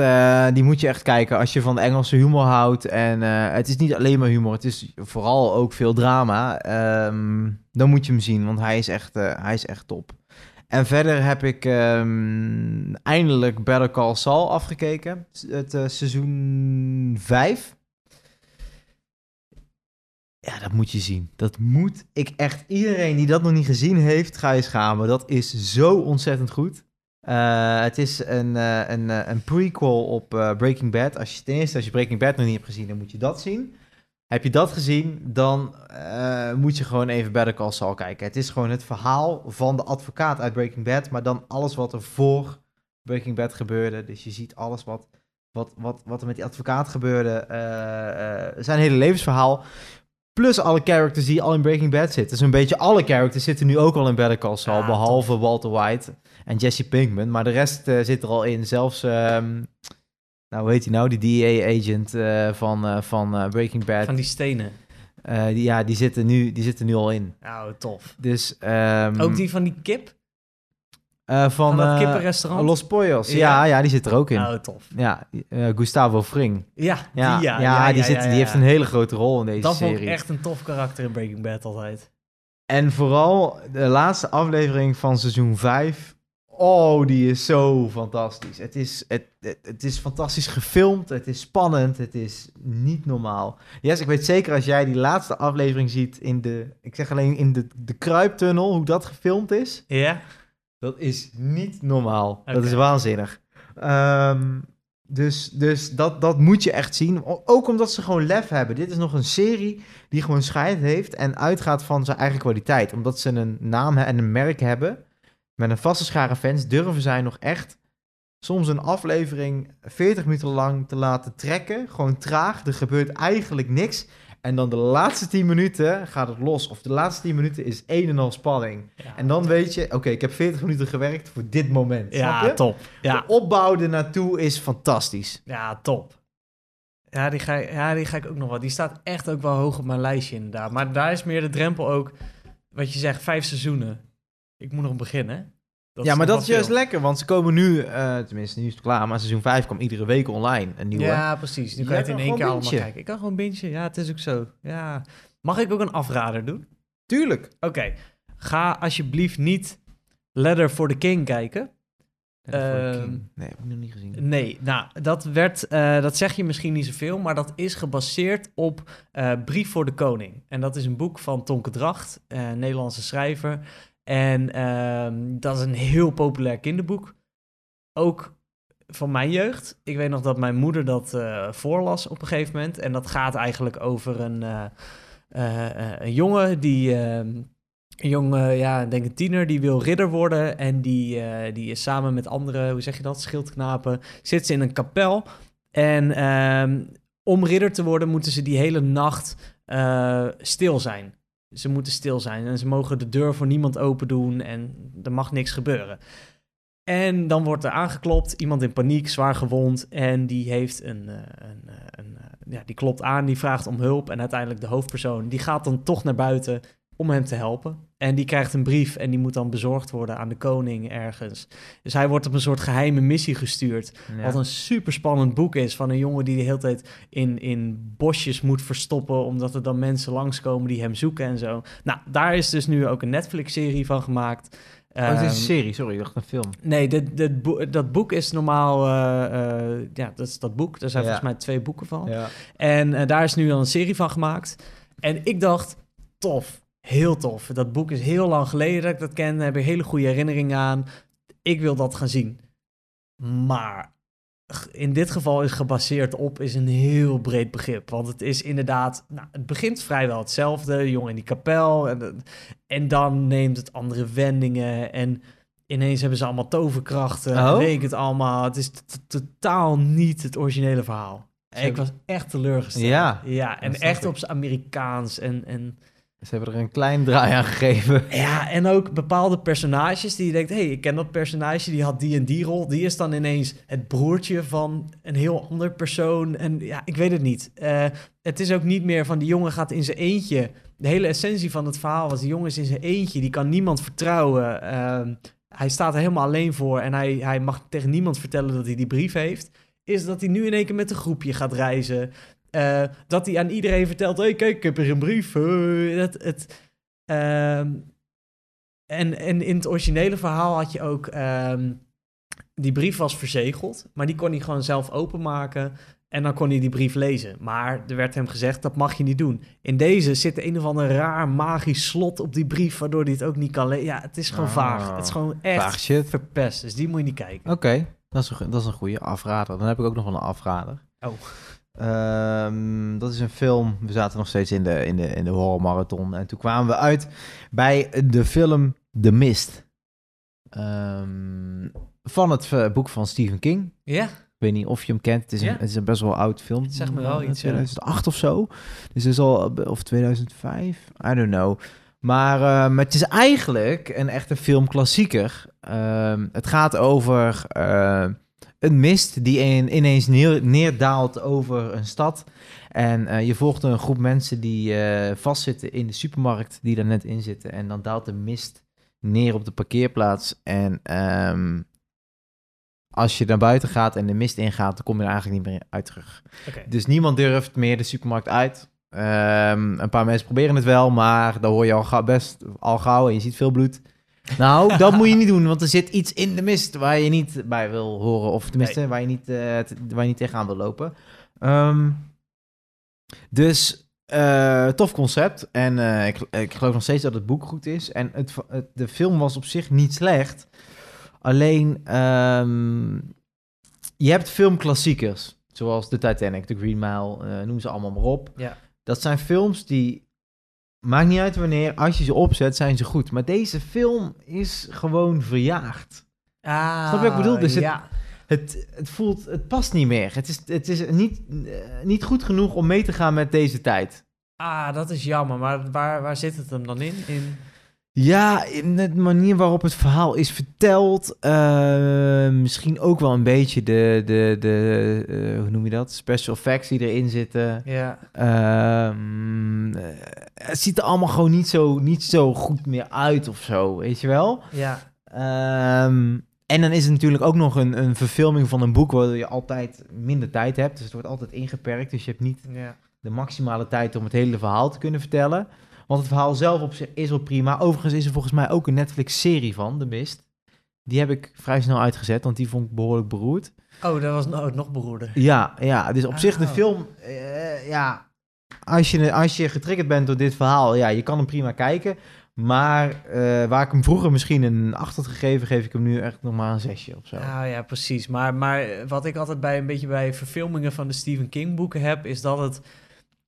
S2: die moet je echt kijken als je van de Engelse humor houdt. En het is niet alleen maar humor, het is vooral ook veel drama. Ehm, dan moet je hem zien, want hij is echt, hij is echt top. En verder heb ik ehm, eindelijk Better Call Saul afgekeken. Het eh, seizoen 5. Ja, dat moet je zien. Dat moet ik echt... Iedereen die dat nog niet gezien heeft, ga je schamen. Dat is zo ontzettend goed. Eh, het is een, eh, een, een prequel op Breaking Bad. Als je, ten eerste, als je Breaking Bad nog niet hebt gezien, dan moet je dat zien. Heb je dat gezien, dan eh, moet je gewoon even Better Call Saul kijken. Het is gewoon het verhaal van de advocaat uit Breaking Bad, maar dan alles wat er voor Breaking Bad gebeurde. Dus je ziet alles wat, wat, wat, wat er met die advocaat gebeurde. eh, eh, zijn hele levensverhaal. Plus alle characters die al in Breaking Bad zitten. Dus een beetje alle characters zitten nu ook al in Better Call Saul, behalve Walter White en Jesse Pinkman. Maar de rest zit er al in. Zelfs, ehm, nou hoe heet hij nou, die DEA-agent van, eh, van eh, Breaking Bad.
S3: Van die stenen.
S2: Eh, die, ja, die zitten, nu, die zitten nu al in.
S3: Nou, tof.
S2: Dus, ehm,
S3: Ook die van die kip?
S2: Eh, van
S3: Van dat
S2: eh,
S3: kippenrestaurant?
S2: Los Pollos. Ja.
S3: Ja.
S2: ja, die zit er ook in.
S3: Oh, tof.
S2: Ja, eh, Gustavo Fring.
S3: Ja,
S2: Ja,
S3: die,
S2: ja,
S3: ja,
S2: die, zit, die heeft een hele grote rol in deze
S3: Dat
S2: serie.
S3: vond ik echt een tof karakter in Breaking Bad altijd.
S2: En vooral de laatste aflevering van seizoen 5. Oh, die is zo fantastisch. Het is, het, het, het is fantastisch gefilmd. Het is spannend. Het is niet normaal. Yes, ik weet zeker als jij die laatste aflevering ziet in de... Ik zeg alleen in de, de kruiptunnel, hoe dat gefilmd is.
S3: Ja?
S2: Dat is niet normaal. Dat is waanzinnig. Ehm, dus dus dat, dat moet je echt zien. Ook omdat ze gewoon lef hebben. Dit is nog een serie die gewoon scheid heeft en uitgaat van zijn eigen kwaliteit. Omdat ze een naam en een merk hebben met een vaste schare fans, durven zij nog echt soms een aflevering 40 minuten lang te laten trekken. Gewoon traag. Er gebeurt eigenlijk niks. En dan de laatste 10 minuten gaat het los. Of de laatste 10 minuten is een en al spanning.
S3: Ja,
S2: En dan weet je, oké, ik heb 40 minuten gewerkt voor dit moment. snap
S3: ja
S2: je?
S3: top. Ja,
S2: De opbouw ernaartoe is fantastisch.
S3: ja, top. Ja die, ga, ik- ja, die ga ik ook nog wel. Die staat echt ook wel hoog op mijn lijstje inderdaad. Maar daar is meer de drempel ook, wat je zegt, vijf seizoenen. Ik moet nog beginnen. Dat
S2: ja, maar dat is juist
S3: veel.
S2: lekker, want ze komen nu, eh, tenminste nu is het klaar, maar seizoen 5 kwam iedere week online, een nieuwe.
S3: Ja, precies. Nu kan je het in één keer allemaal kijken. Ik kan gewoon bingen. Ja, het is ook zo. Ja. Mag ik ook een afrader doen?
S2: Tuurlijk.
S3: Oké. Ga alsjeblieft niet Letter for the King kijken. Ehm,
S2: nee, heb ik nog niet gezien.
S3: Nee, nou, dat werd, eh, dat zeg je misschien niet zoveel, maar dat is gebaseerd op eh, Brief voor de Koning. En dat is een boek van Tonke Dracht, Nederlandse schrijver. En ehm, dat is een heel populair kinderboek. Ook van mijn jeugd. Ik weet nog dat mijn moeder dat eh, voorlas op een gegeven moment. En dat gaat eigenlijk over een, eh, eh, een jongen die... ehm, een jonge, ja, denk een tiener, die wil ridder worden. En die, die is samen met andere, hoe zeg je dat, schildknapen, zit ze in een kapel. En ehm, om ridder te worden moeten ze die hele nacht stil zijn. Ze moeten stil zijn en ze mogen de deur voor niemand open doen en er mag niks gebeuren. En dan wordt er aangeklopt, iemand in paniek, zwaar gewond. En die heeft een, eh, een, eh, een, eh, ja, die klopt aan, die vraagt om hulp. En uiteindelijk de hoofdpersoon, die gaat dan toch naar buiten om hem te helpen. En die krijgt een brief en die moet dan bezorgd worden aan de koning ergens. Dus hij wordt op een soort geheime missie gestuurd.
S2: Ja.
S3: Wat een super spannend boek is van een jongen die de hele tijd in, in bosjes moet verstoppen. Omdat er dan mensen langskomen die hem zoeken en zo. Nou, daar is dus nu ook een Netflix-serie van gemaakt.
S2: Oh, het is een
S3: Ehm,
S2: serie, sorry, ik dacht een film.
S3: Nee, dit, dit boek, dat boek is normaal. eh, eh, ja, dat is dat boek. Er zijn
S2: Ja.
S3: volgens mij twee boeken van.
S2: Ja.
S3: En eh, daar is nu dan een serie van gemaakt. En ik dacht, tof. Heel tof. Dat boek is heel lang geleden dat ik dat ken. Daar heb ik hele goede herinneringen aan. Ik wil dat gaan zien. Maar in dit geval is gebaseerd op is een heel breed begrip. Want het is inderdaad, nou, het begint vrijwel hetzelfde. De jongen in die kapel. En, en dan neemt het andere wendingen. En ineens hebben ze allemaal toverkrachten.
S2: Oh?
S3: Weet ik het allemaal. Het is totaal niet het originele verhaal. Ik was echt teleurgesteld.
S2: Ja,
S3: ja en echt op zijn Amerikaans. En, en,
S2: Ze hebben er een klein draai aan gegeven.
S3: ja, en ook bepaalde personages die je denkt... hé, hey, ik ken dat personage, die had die en die rol. Die is dan ineens het broertje van een heel ander persoon. En ja, ik weet het niet. Eh, het is ook niet meer van die jongen gaat in zijn eentje. De hele essentie van het verhaal was... die jongen is in zijn eentje, die kan niemand vertrouwen. Ehm, hij staat er helemaal alleen voor... en hij, hij mag tegen niemand vertellen dat hij die brief heeft... is dat hij nu in één keer met een groepje gaat reizen... Eh, dat hij aan iedereen vertelt: hey, kijk, ik heb hier een brief. eh, dat, het, ehm, en, en in het originele verhaal had je ook. ehm, die brief was verzegeld, maar die kon hij gewoon zelf openmaken. En dan kon hij die brief lezen. Maar er werd hem gezegd: dat mag je niet doen. In deze zit een of ander raar magisch slot op die brief, waardoor hij het ook niet kan lezen. Ja, het is gewoon
S2: Ah,
S3: vaag. Het is gewoon echt
S2: shit.
S3: verpest. Dus die moet je niet kijken.
S2: Oké, dat, is een- dat is een goede afrader. Dan heb ik ook nog wel een afrader.
S3: Oh.
S2: Ehm, dat is een film. We zaten nog steeds in de, in de, in de horrormarathon. En toen kwamen we uit bij de film The Mist. Ehm, van het eh, boek van Stephen King.
S3: Ja,
S2: Ik weet niet of je hem kent. Het is een, het is een best wel oud film.
S3: Zeg me wel
S2: Eh,
S3: iets, ja.
S2: 2008 of zo. Dus het is al... Of 2005? I don't know. Maar, eh, maar het is eigenlijk een echte filmklassieker. Ehm, het gaat over eh, een mist die in- ineens neer, neerdaalt over een stad. En eh, je volgt een groep mensen die eh, vastzitten in de supermarkt, die daar net in zitten. En dan daalt de mist neer op de parkeerplaats. En ehm, als je naar buiten gaat en de mist ingaat, dan kom je er eigenlijk niet meer uit terug. Dus niemand durft meer de supermarkt uit. Ehm, een paar mensen proberen het wel, maar dan hoor je al gauw best al gauw en je ziet veel bloed. Nou, dat moet je niet doen, want er zit iets in de mist waar je niet bij wil horen. Of tenminste, waar, je niet, eh, waar je niet tegenaan wil lopen. Ehm, dus, eh, tof concept. En eh, ik, ik geloof nog steeds dat het boek goed is. En het, het, de film was op zich niet slecht. Alleen, ehm, je hebt filmklassiekers. Zoals de Titanic, The Green Mile, noem ze allemaal maar op.
S3: Ja.
S2: Dat zijn films die, maakt niet uit wanneer, als je ze opzet, zijn ze goed. Maar deze film is gewoon verjaagd.
S3: Ah,
S2: Snap je wat ik bedoel? Dus
S3: ja.
S2: Het, het voelt, het past niet meer. Het is, het is niet, eh, niet goed genoeg om mee te gaan met deze tijd.
S3: ah, dat is jammer. Maar waar, waar zit het hem dan in? in...
S2: Ja, in de manier waarop het verhaal is verteld. eh, misschien ook wel een beetje de, de, de eh, hoe noem je dat? Special effects die erin zitten.
S3: Ja.
S2: Ehm, eh, het ziet er allemaal gewoon niet zo, niet zo goed meer uit of zo, weet je wel?
S3: Ja.
S2: Ehm, en dan is het natuurlijk ook nog een, een verfilming van een boek waar je altijd minder tijd hebt. Dus het wordt altijd ingeperkt. Dus je hebt niet
S3: ja.
S2: de maximale tijd om het hele verhaal te kunnen vertellen. Want het verhaal zelf op zich is wel prima. Overigens is er volgens mij ook een Netflix-serie van, De Mist. Die heb ik vrij snel uitgezet, want die vond ik behoorlijk beroerd.
S3: Oh, dat was nou nog beroerder.
S2: Ja, ja dus op zich de
S3: Oh.
S2: film, eh, ja, als je, als je getriggerd bent door dit verhaal, ja, je kan hem prima kijken. Maar eh, waar ik hem vroeger misschien een 8 had gegeven, geef ik hem nu echt nog maar een zesje of zo.
S3: Nou ja, precies. Maar, maar wat ik altijd bij een beetje bij verfilmingen van de Stephen King boeken heb, is dat het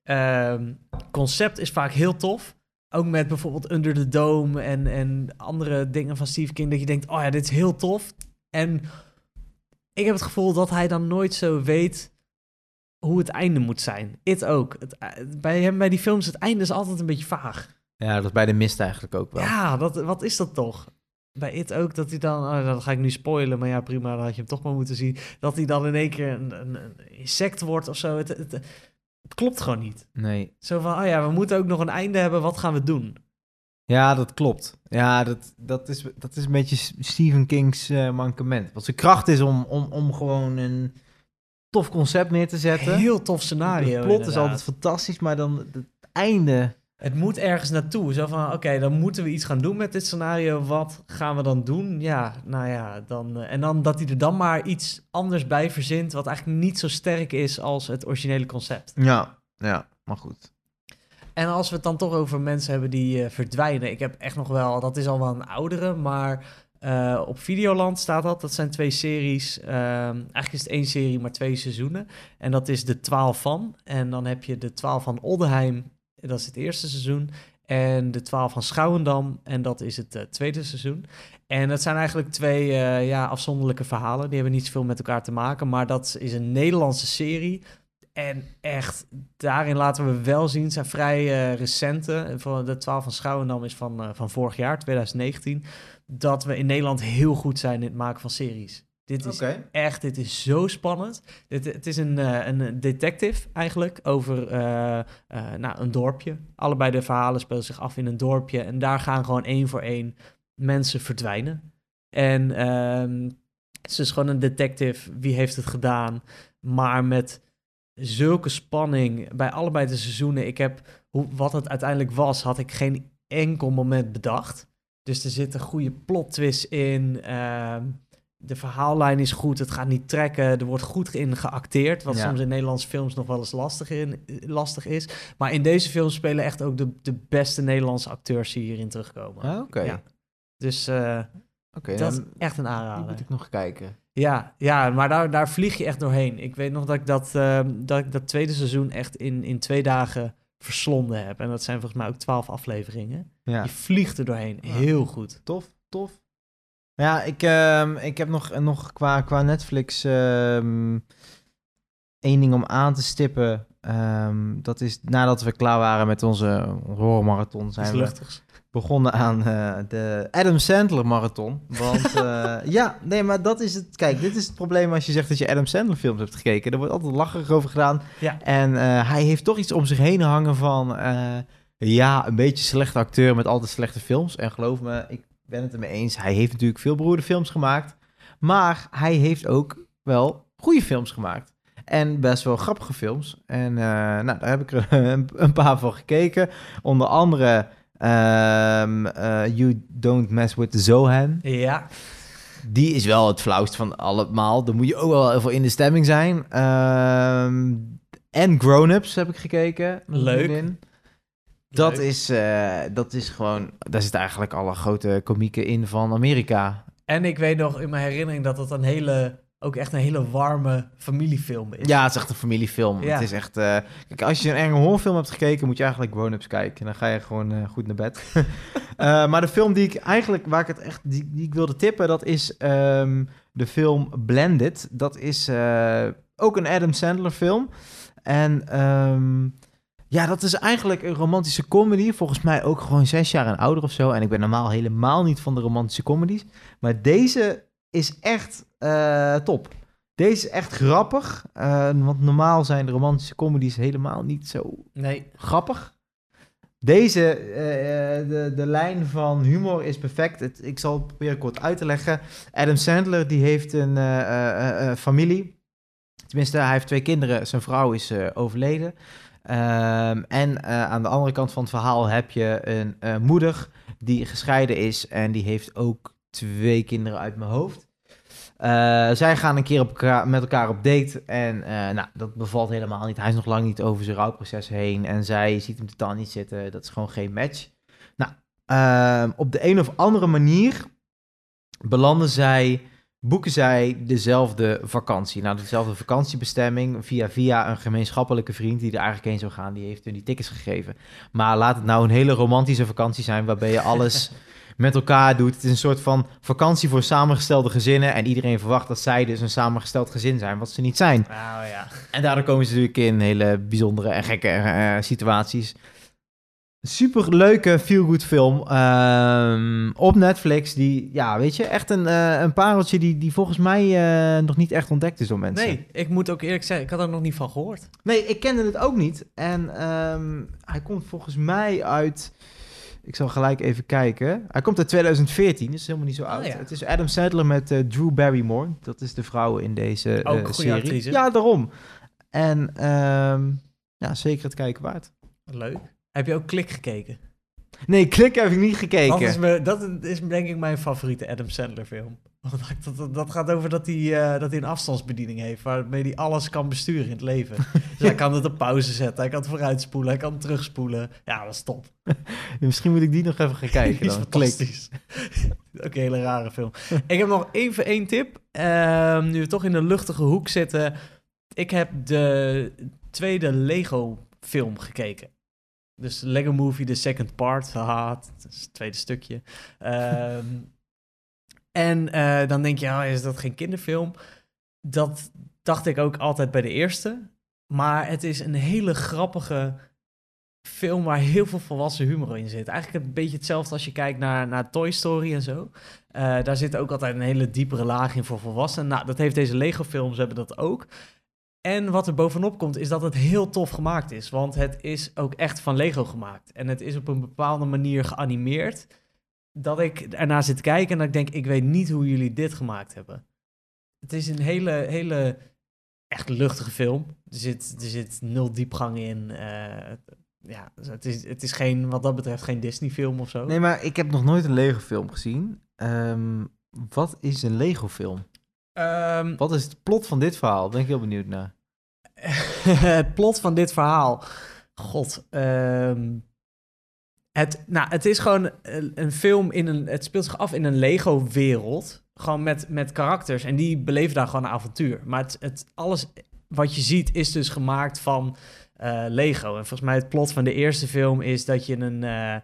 S3: ehm, concept is vaak heel tof. Ook met bijvoorbeeld Under the Dome en, en andere dingen van Stephen King, dat je denkt, oh ja, dit is heel tof. En ik heb het gevoel dat hij dan nooit zo weet hoe het einde moet zijn. It ook. Het, eh, bij hem, bij die films, het einde is altijd een beetje vaag.
S2: Ja, dat is bij de mist eigenlijk ook wel.
S3: Ja, dat, wat is dat toch? Bij It ook, dat hij dan... Oh, dan ga ik nu spoilen, maar ja, prima, dan had je hem toch maar moeten zien. Dat hij dan in één keer een, een, een insect wordt of zo. Het, het, het klopt gewoon niet.
S2: Nee.
S3: Zo van, oh ja, we moeten ook nog een einde hebben, wat gaan we doen?
S2: Ja, dat klopt. Ja, dat, dat, is, dat is een beetje Stephen King's eh, mankement. Want zijn kracht is om, om, om gewoon een tof concept neer te zetten.
S3: Heel tof scenario.
S2: Het plot is altijd fantastisch, maar dan het einde...
S3: Het moet ergens naartoe. Zo van, oké, dan moeten we iets gaan doen met dit scenario. Wat gaan we dan doen? Ja, nou ja, dan... eh, en dan dat hij er dan maar iets anders bij verzint... wat eigenlijk niet zo sterk is als het originele concept.
S2: Ja, ja, maar goed.
S3: En als we het dan toch over mensen hebben die eh, verdwijnen. Ik heb echt nog wel, dat is al wel een oudere, maar eh, op Videoland staat dat. Dat zijn twee series. Ehm, eigenlijk is het één serie, maar twee seizoenen. En dat is de 12 van. En dan heb je de 12 van Oldenheim, dat is het eerste seizoen. En de 12 van Schouwendam, en dat is het eh, tweede seizoen. En dat zijn eigenlijk twee eh, ja, afzonderlijke verhalen. Die hebben niet zoveel met elkaar te maken, maar dat is een Nederlandse serie. En echt, daarin laten we wel zien, zijn vrij eh, recente. De 12 van Schouwendam is van, van vorig jaar, 2019. Dat we in Nederland heel goed zijn in het maken van series. Dit is echt, dit is zo spannend. Dit, het is een, eh, een detective eigenlijk over eh, eh, nou, een dorpje. Allebei de verhalen spelen zich af in een dorpje. En daar gaan gewoon één voor één mensen verdwijnen. En ehm, het is dus gewoon een detective. Wie heeft het gedaan? Maar met zulke spanning bij allebei de seizoenen. Ik heb hoe, wat het uiteindelijk was, had ik geen enkel moment bedacht. Dus er zitten goede plot twists in. ehm, de verhaallijn is goed. Het gaat niet trekken. Er wordt goed in geacteerd. Wat
S2: Ja.
S3: soms in Nederlandse films nog wel eens lastig, in, lastig is. Maar in deze film spelen echt ook de, de beste Nederlandse acteurs die hierin terugkomen.
S2: Ah, Oké,
S3: Ja. Dus eh, dat is echt een
S2: die
S3: aanrader.
S2: moet ik nog kijken.
S3: Ja, ja maar daar, daar vlieg je echt doorheen. Ik weet nog dat ik dat, ehm, dat, ik dat tweede seizoen echt in, in twee dagen verslonden heb. En dat zijn volgens mij ook twaalf afleveringen.
S2: Ja.
S3: Je vliegt er doorheen.
S2: Ja.
S3: Heel goed.
S2: Tof, tof. Ja, ik, ehm, ik heb nog, nog qua, qua Netflix ehm één ding om aan te stippen. Ehm, dat is nadat we klaar waren met onze horrormarathon, zijn we begonnen aan eh, de Adam Sandler marathon. Want [laughs] eh, ja, nee, maar dat is het. Kijk, dit is het probleem als je zegt dat je Adam Sandler films hebt gekeken. Er wordt altijd lacherig over gedaan.
S3: Ja.
S2: En eh, hij heeft toch iets om zich heen hangen van... ja, een beetje slechte acteur met altijd slechte films. En geloof me, ik ben het ermee eens. Hij heeft natuurlijk veel beroerde films gemaakt. Maar hij heeft ook wel goede films gemaakt. En best wel grappige films. En uh, nou, daar heb ik er [laughs] een, een, paar van gekeken. Onder andere um, uh, You Don't Mess With The Zohan.
S3: Ja.
S2: Die is wel het flauwst van allemaal. Dan moet je ook wel even in de stemming zijn. Um, en Grown Ups heb ik gekeken.
S3: Leuk.
S2: Dat is, uh, dat is gewoon... Daar zit eigenlijk alle grote komieken in van Amerika.
S3: En ik weet nog in mijn herinnering dat het een hele ook echt een hele warme familiefilm is.
S2: Ja, het is echt een familiefilm. Ja. Het is echt... Uh, kijk, als je een enge horrorfilm hebt gekeken, moet je eigenlijk Grown-Ups kijken. Dan ga je gewoon uh, goed naar bed. [laughs] maar de film die ik eigenlijk, waar ik het echt, die, die ik wilde tippen, dat is um, de film Blended. Dat is ook een Adam Sandler film. En um, ja, dat is eigenlijk een romantische comedy. Volgens mij ook gewoon zes jaar en ouder of zo. En ik ben normaal helemaal niet van de romantische comedies. Maar deze is echt uh, top. Deze is echt grappig. Uh, want normaal zijn de romantische comedies helemaal niet zo
S3: nee.
S2: grappig. Deze, uh, de, de lijn van humor is perfect. Het, ik zal het proberen kort uit te leggen. Adam Sandler die heeft een familie. Tenminste, hij heeft twee kinderen. Zijn vrouw is overleden. Um, en aan de andere kant van het verhaal heb je een moeder die gescheiden is. En die heeft ook twee kinderen uit mijn hoofd. Uh, zij gaan een keer op met elkaar op date en nou, dat bevalt helemaal niet. Hij is nog lang niet over zijn rouwproces heen en zij ziet hem totaal niet zitten. Dat is gewoon geen match. Nou, uh, op de een of andere manier belanden zij, boeken zij dezelfde vakantie. Nou, dezelfde vakantiebestemming via, via een gemeenschappelijke vriend die er eigenlijk heen zou gaan. Die heeft hun die tickets gegeven. Maar laat het nou een hele romantische vakantie zijn waarbij je alles [laughs] met elkaar doet. Het is een soort van vakantie voor samengestelde gezinnen. En iedereen verwacht dat zij dus een samengesteld gezin zijn, wat ze niet zijn.
S3: Oh, ja.
S2: En daardoor komen ze natuurlijk in hele bijzondere en gekke uh, situaties. Super leuke feel-good film um, op Netflix. Die, ja, weet je, echt een, uh, een pareltje die, die volgens mij uh, nog niet echt ontdekt is door mensen.
S3: Nee, ik moet ook eerlijk zeggen, ik had er nog niet van gehoord.
S2: Nee, ik kende het ook niet. En um, hij komt volgens mij uit ik zal gelijk even kijken. Hij komt uit 2014, dus helemaal niet zo oud. Het is Adam Sandler met uh, Drew Barrymore. Dat is de vrouw in deze
S3: Ook
S2: serie.
S3: Actrice.
S2: Ja, daarom. En um, ja, zeker het kijken waard.
S3: Leuk. Heb je ook Klik gekeken?
S2: Nee, Klik heb ik niet gekeken. Dat
S3: is, me, dat is denk ik mijn favoriete Adam Sandler film. [laughs] Dat, dat, dat gaat over dat hij, uh, dat hij een afstandsbediening heeft waarmee hij alles kan besturen in het leven. [laughs] dus hij kan het op pauze zetten, hij kan het vooruitspoelen, hij kan het terugspoelen. Ja, dat is top. [laughs]
S2: Misschien moet ik die nog even gaan kijken.
S3: Dan. fantastisch. Ook een hele rare film. ik heb nog even één tip. Uh, nu we toch in de luchtige hoek zitten. Ik heb de tweede Lego film gekeken. Dus Lego Movie, de second part. Het tweede stukje. Um, [laughs] en uh, dan denk je, oh, is dat geen kinderfilm? Dat dacht ik ook altijd bij de eerste. Maar het is een hele grappige film waar heel veel volwassen humor in zit. Eigenlijk een beetje hetzelfde als je kijkt naar, naar Toy Story en zo. Uh, daar zit ook altijd een hele diepere laag in voor volwassenen. Nou, dat heeft deze Lego-films hebben dat ook. En wat er bovenop komt, is dat het heel tof gemaakt is. Want het is ook echt van Lego gemaakt. En het is op een bepaalde manier geanimeerd dat ik ernaar zit kijken en dat ik denk, ik weet niet hoe jullie dit gemaakt hebben. Het is een hele, hele echt luchtige film. Er zit, er zit nul diepgang in. Uh, ja, het is, het is geen, wat dat betreft geen Disney-film of zo.
S2: Nee, maar ik heb nog nooit een Lego-film gezien. Um, wat is een Lego-film? Um, wat is het plot van dit verhaal? Daar ben ik heel benieuwd naar.
S3: het [laughs] plot van dit verhaal. God. Um, het, nou, het is gewoon een, film in een. Het speelt zich af in een Lego-wereld. Gewoon met, met karakters. En die beleven daar gewoon een avontuur. Maar het, het, alles wat je ziet is dus gemaakt van uh, Lego. En volgens mij het plot van de eerste film is dat je een uh,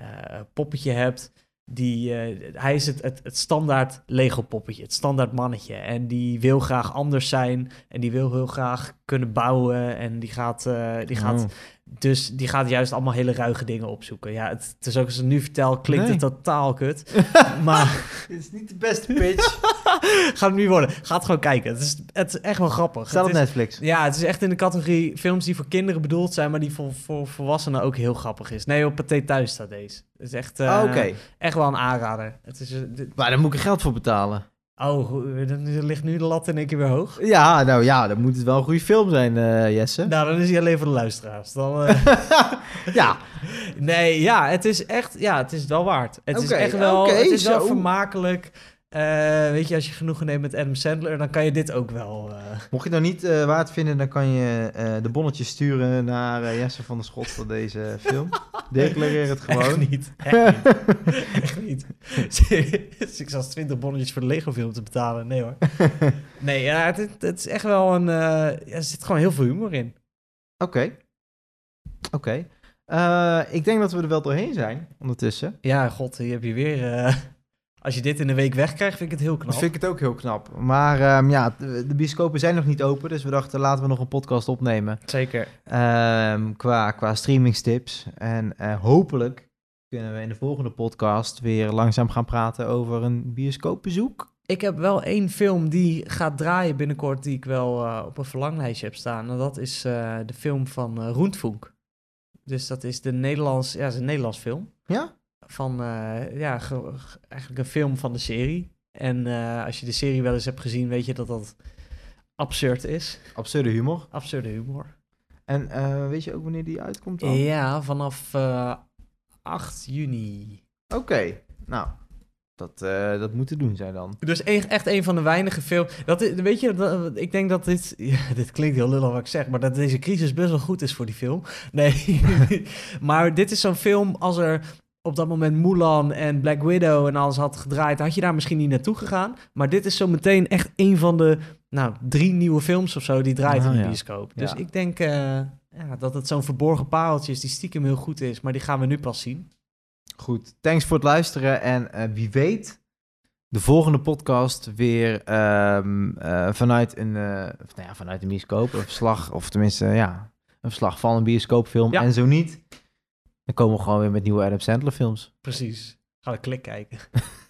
S3: uh, poppetje hebt. Die, hij is het, het, het standaard Lego-poppetje, het standaard mannetje. En die wil graag anders zijn. En die wil heel graag kunnen bouwen. En die gaat, die gaat oh. Dus die gaat juist allemaal hele ruige dingen opzoeken. Ja, het, het is ook als ik het nu vertel, klinkt het totaal kut. [laughs] maar...
S2: Dit is niet de beste pitch. [laughs] [laughs]
S3: Gaat het niet worden. Ga het gewoon kijken. Het is, het is echt wel grappig.
S2: Staat op
S3: is-
S2: Netflix.
S3: Ja, het is echt in de categorie films die voor kinderen bedoeld zijn, maar die voor, voor volwassenen ook heel grappig is. Nee, op Pathé Thuis staat deze. Het is echt, eh,
S2: Ah,
S3: echt wel een aanrader. Het is, eh, dit-
S2: Maar daar moet ik er geld voor betalen.
S3: oh, hoe- dan ligt nu de lat in één keer weer hoog.
S2: Ja, nou ja, dan moet het wel een goede film zijn, eh, Jesse. [laughs]
S3: Nou, dan is hij alleen voor de luisteraars. Dan, eh, [laughs]
S2: ja,
S3: nee, ja, het is echt, ja, het is wel waard. Het is echt wel, het is wel vermakelijk. Eh, weet je, als je genoegen neemt met Adam Sandler, dan kan je dit ook wel. eh,
S2: mocht je het nou niet eh, waard vinden, dan kan je de bonnetjes sturen naar Jesse van der Schot voor deze film. [laughs] Declareer het gewoon.
S3: Echt niet. Echt niet. Echt niet. [laughs] Dus ik zat 20 bonnetjes voor de Lego-film te betalen. Nee hoor. [laughs] Nee, ja, het, het- is echt wel een... ja, er zit gewoon heel veel humor in.
S2: Oké. Oké. Ik denk dat we er wel doorheen zijn, ondertussen.
S3: Ja, god, hier heb je weer... als je dit in een week wegkrijgt, vind ik het heel knap.
S2: Dat vind ik het ook heel knap. Maar ehm, ja, de de bioscopen zijn nog niet open, dus we dachten laten we nog een podcast opnemen.
S3: Zeker.
S2: Ehm, qua, qua streamingstips. En eh, hopelijk kunnen we in de volgende podcast weer langzaam gaan praten over een bioscoopbezoek.
S3: Ik heb wel één film die gaat draaien binnenkort, die ik wel eh, op een verlanglijstje heb staan. En dat is eh, de film van Roentvoenk. Dus dat is de Nederlands, ja, is een Nederlands film.
S2: Ja?
S3: Van, eh, ja, ge- ge- eigenlijk een film van de serie. En eh, als je de serie wel eens hebt gezien, weet je dat dat absurd is.
S2: Absurde humor.
S3: Absurde humor.
S2: En eh, weet je ook wanneer die uitkomt dan?
S3: Ja, vanaf eh 8 juni.
S2: Oké, nou, dat, eh, dat moet te doen zijn dan.
S3: Dus echt een van de weinige films. Dat, is- weet je, dat- ik denk dat dit. [laughs] Ja, dit klinkt heel lullig wat ik zeg, maar dat deze crisis best wel goed is voor die film. Nee, [laughs] maar dit is zo'n film. Als er op dat moment Mulan en Black Widow en alles had gedraaid, had je daar misschien niet naartoe gegaan. Maar dit is zo meteen echt een van de nou, drie nieuwe films of zo die draait
S2: Ah,
S3: in de
S2: ja.
S3: bioscoop. Dus
S2: Ja.
S3: ik denk eh, ja, dat het zo'n verborgen pareltje is die stiekem heel goed is, maar die gaan we nu pas zien.
S2: Goed, thanks voor het luisteren. En eh, wie weet, de volgende podcast weer ehm, eh, vanuit, een, of, nou ja, vanuit een bioscoop. Een verslag, of tenminste, ja, een verslag van een bioscoopfilm. En zo niet, dan komen we gewoon weer met nieuwe Adam Sandler films.
S3: Precies. Gaan we klik kijken. [laughs]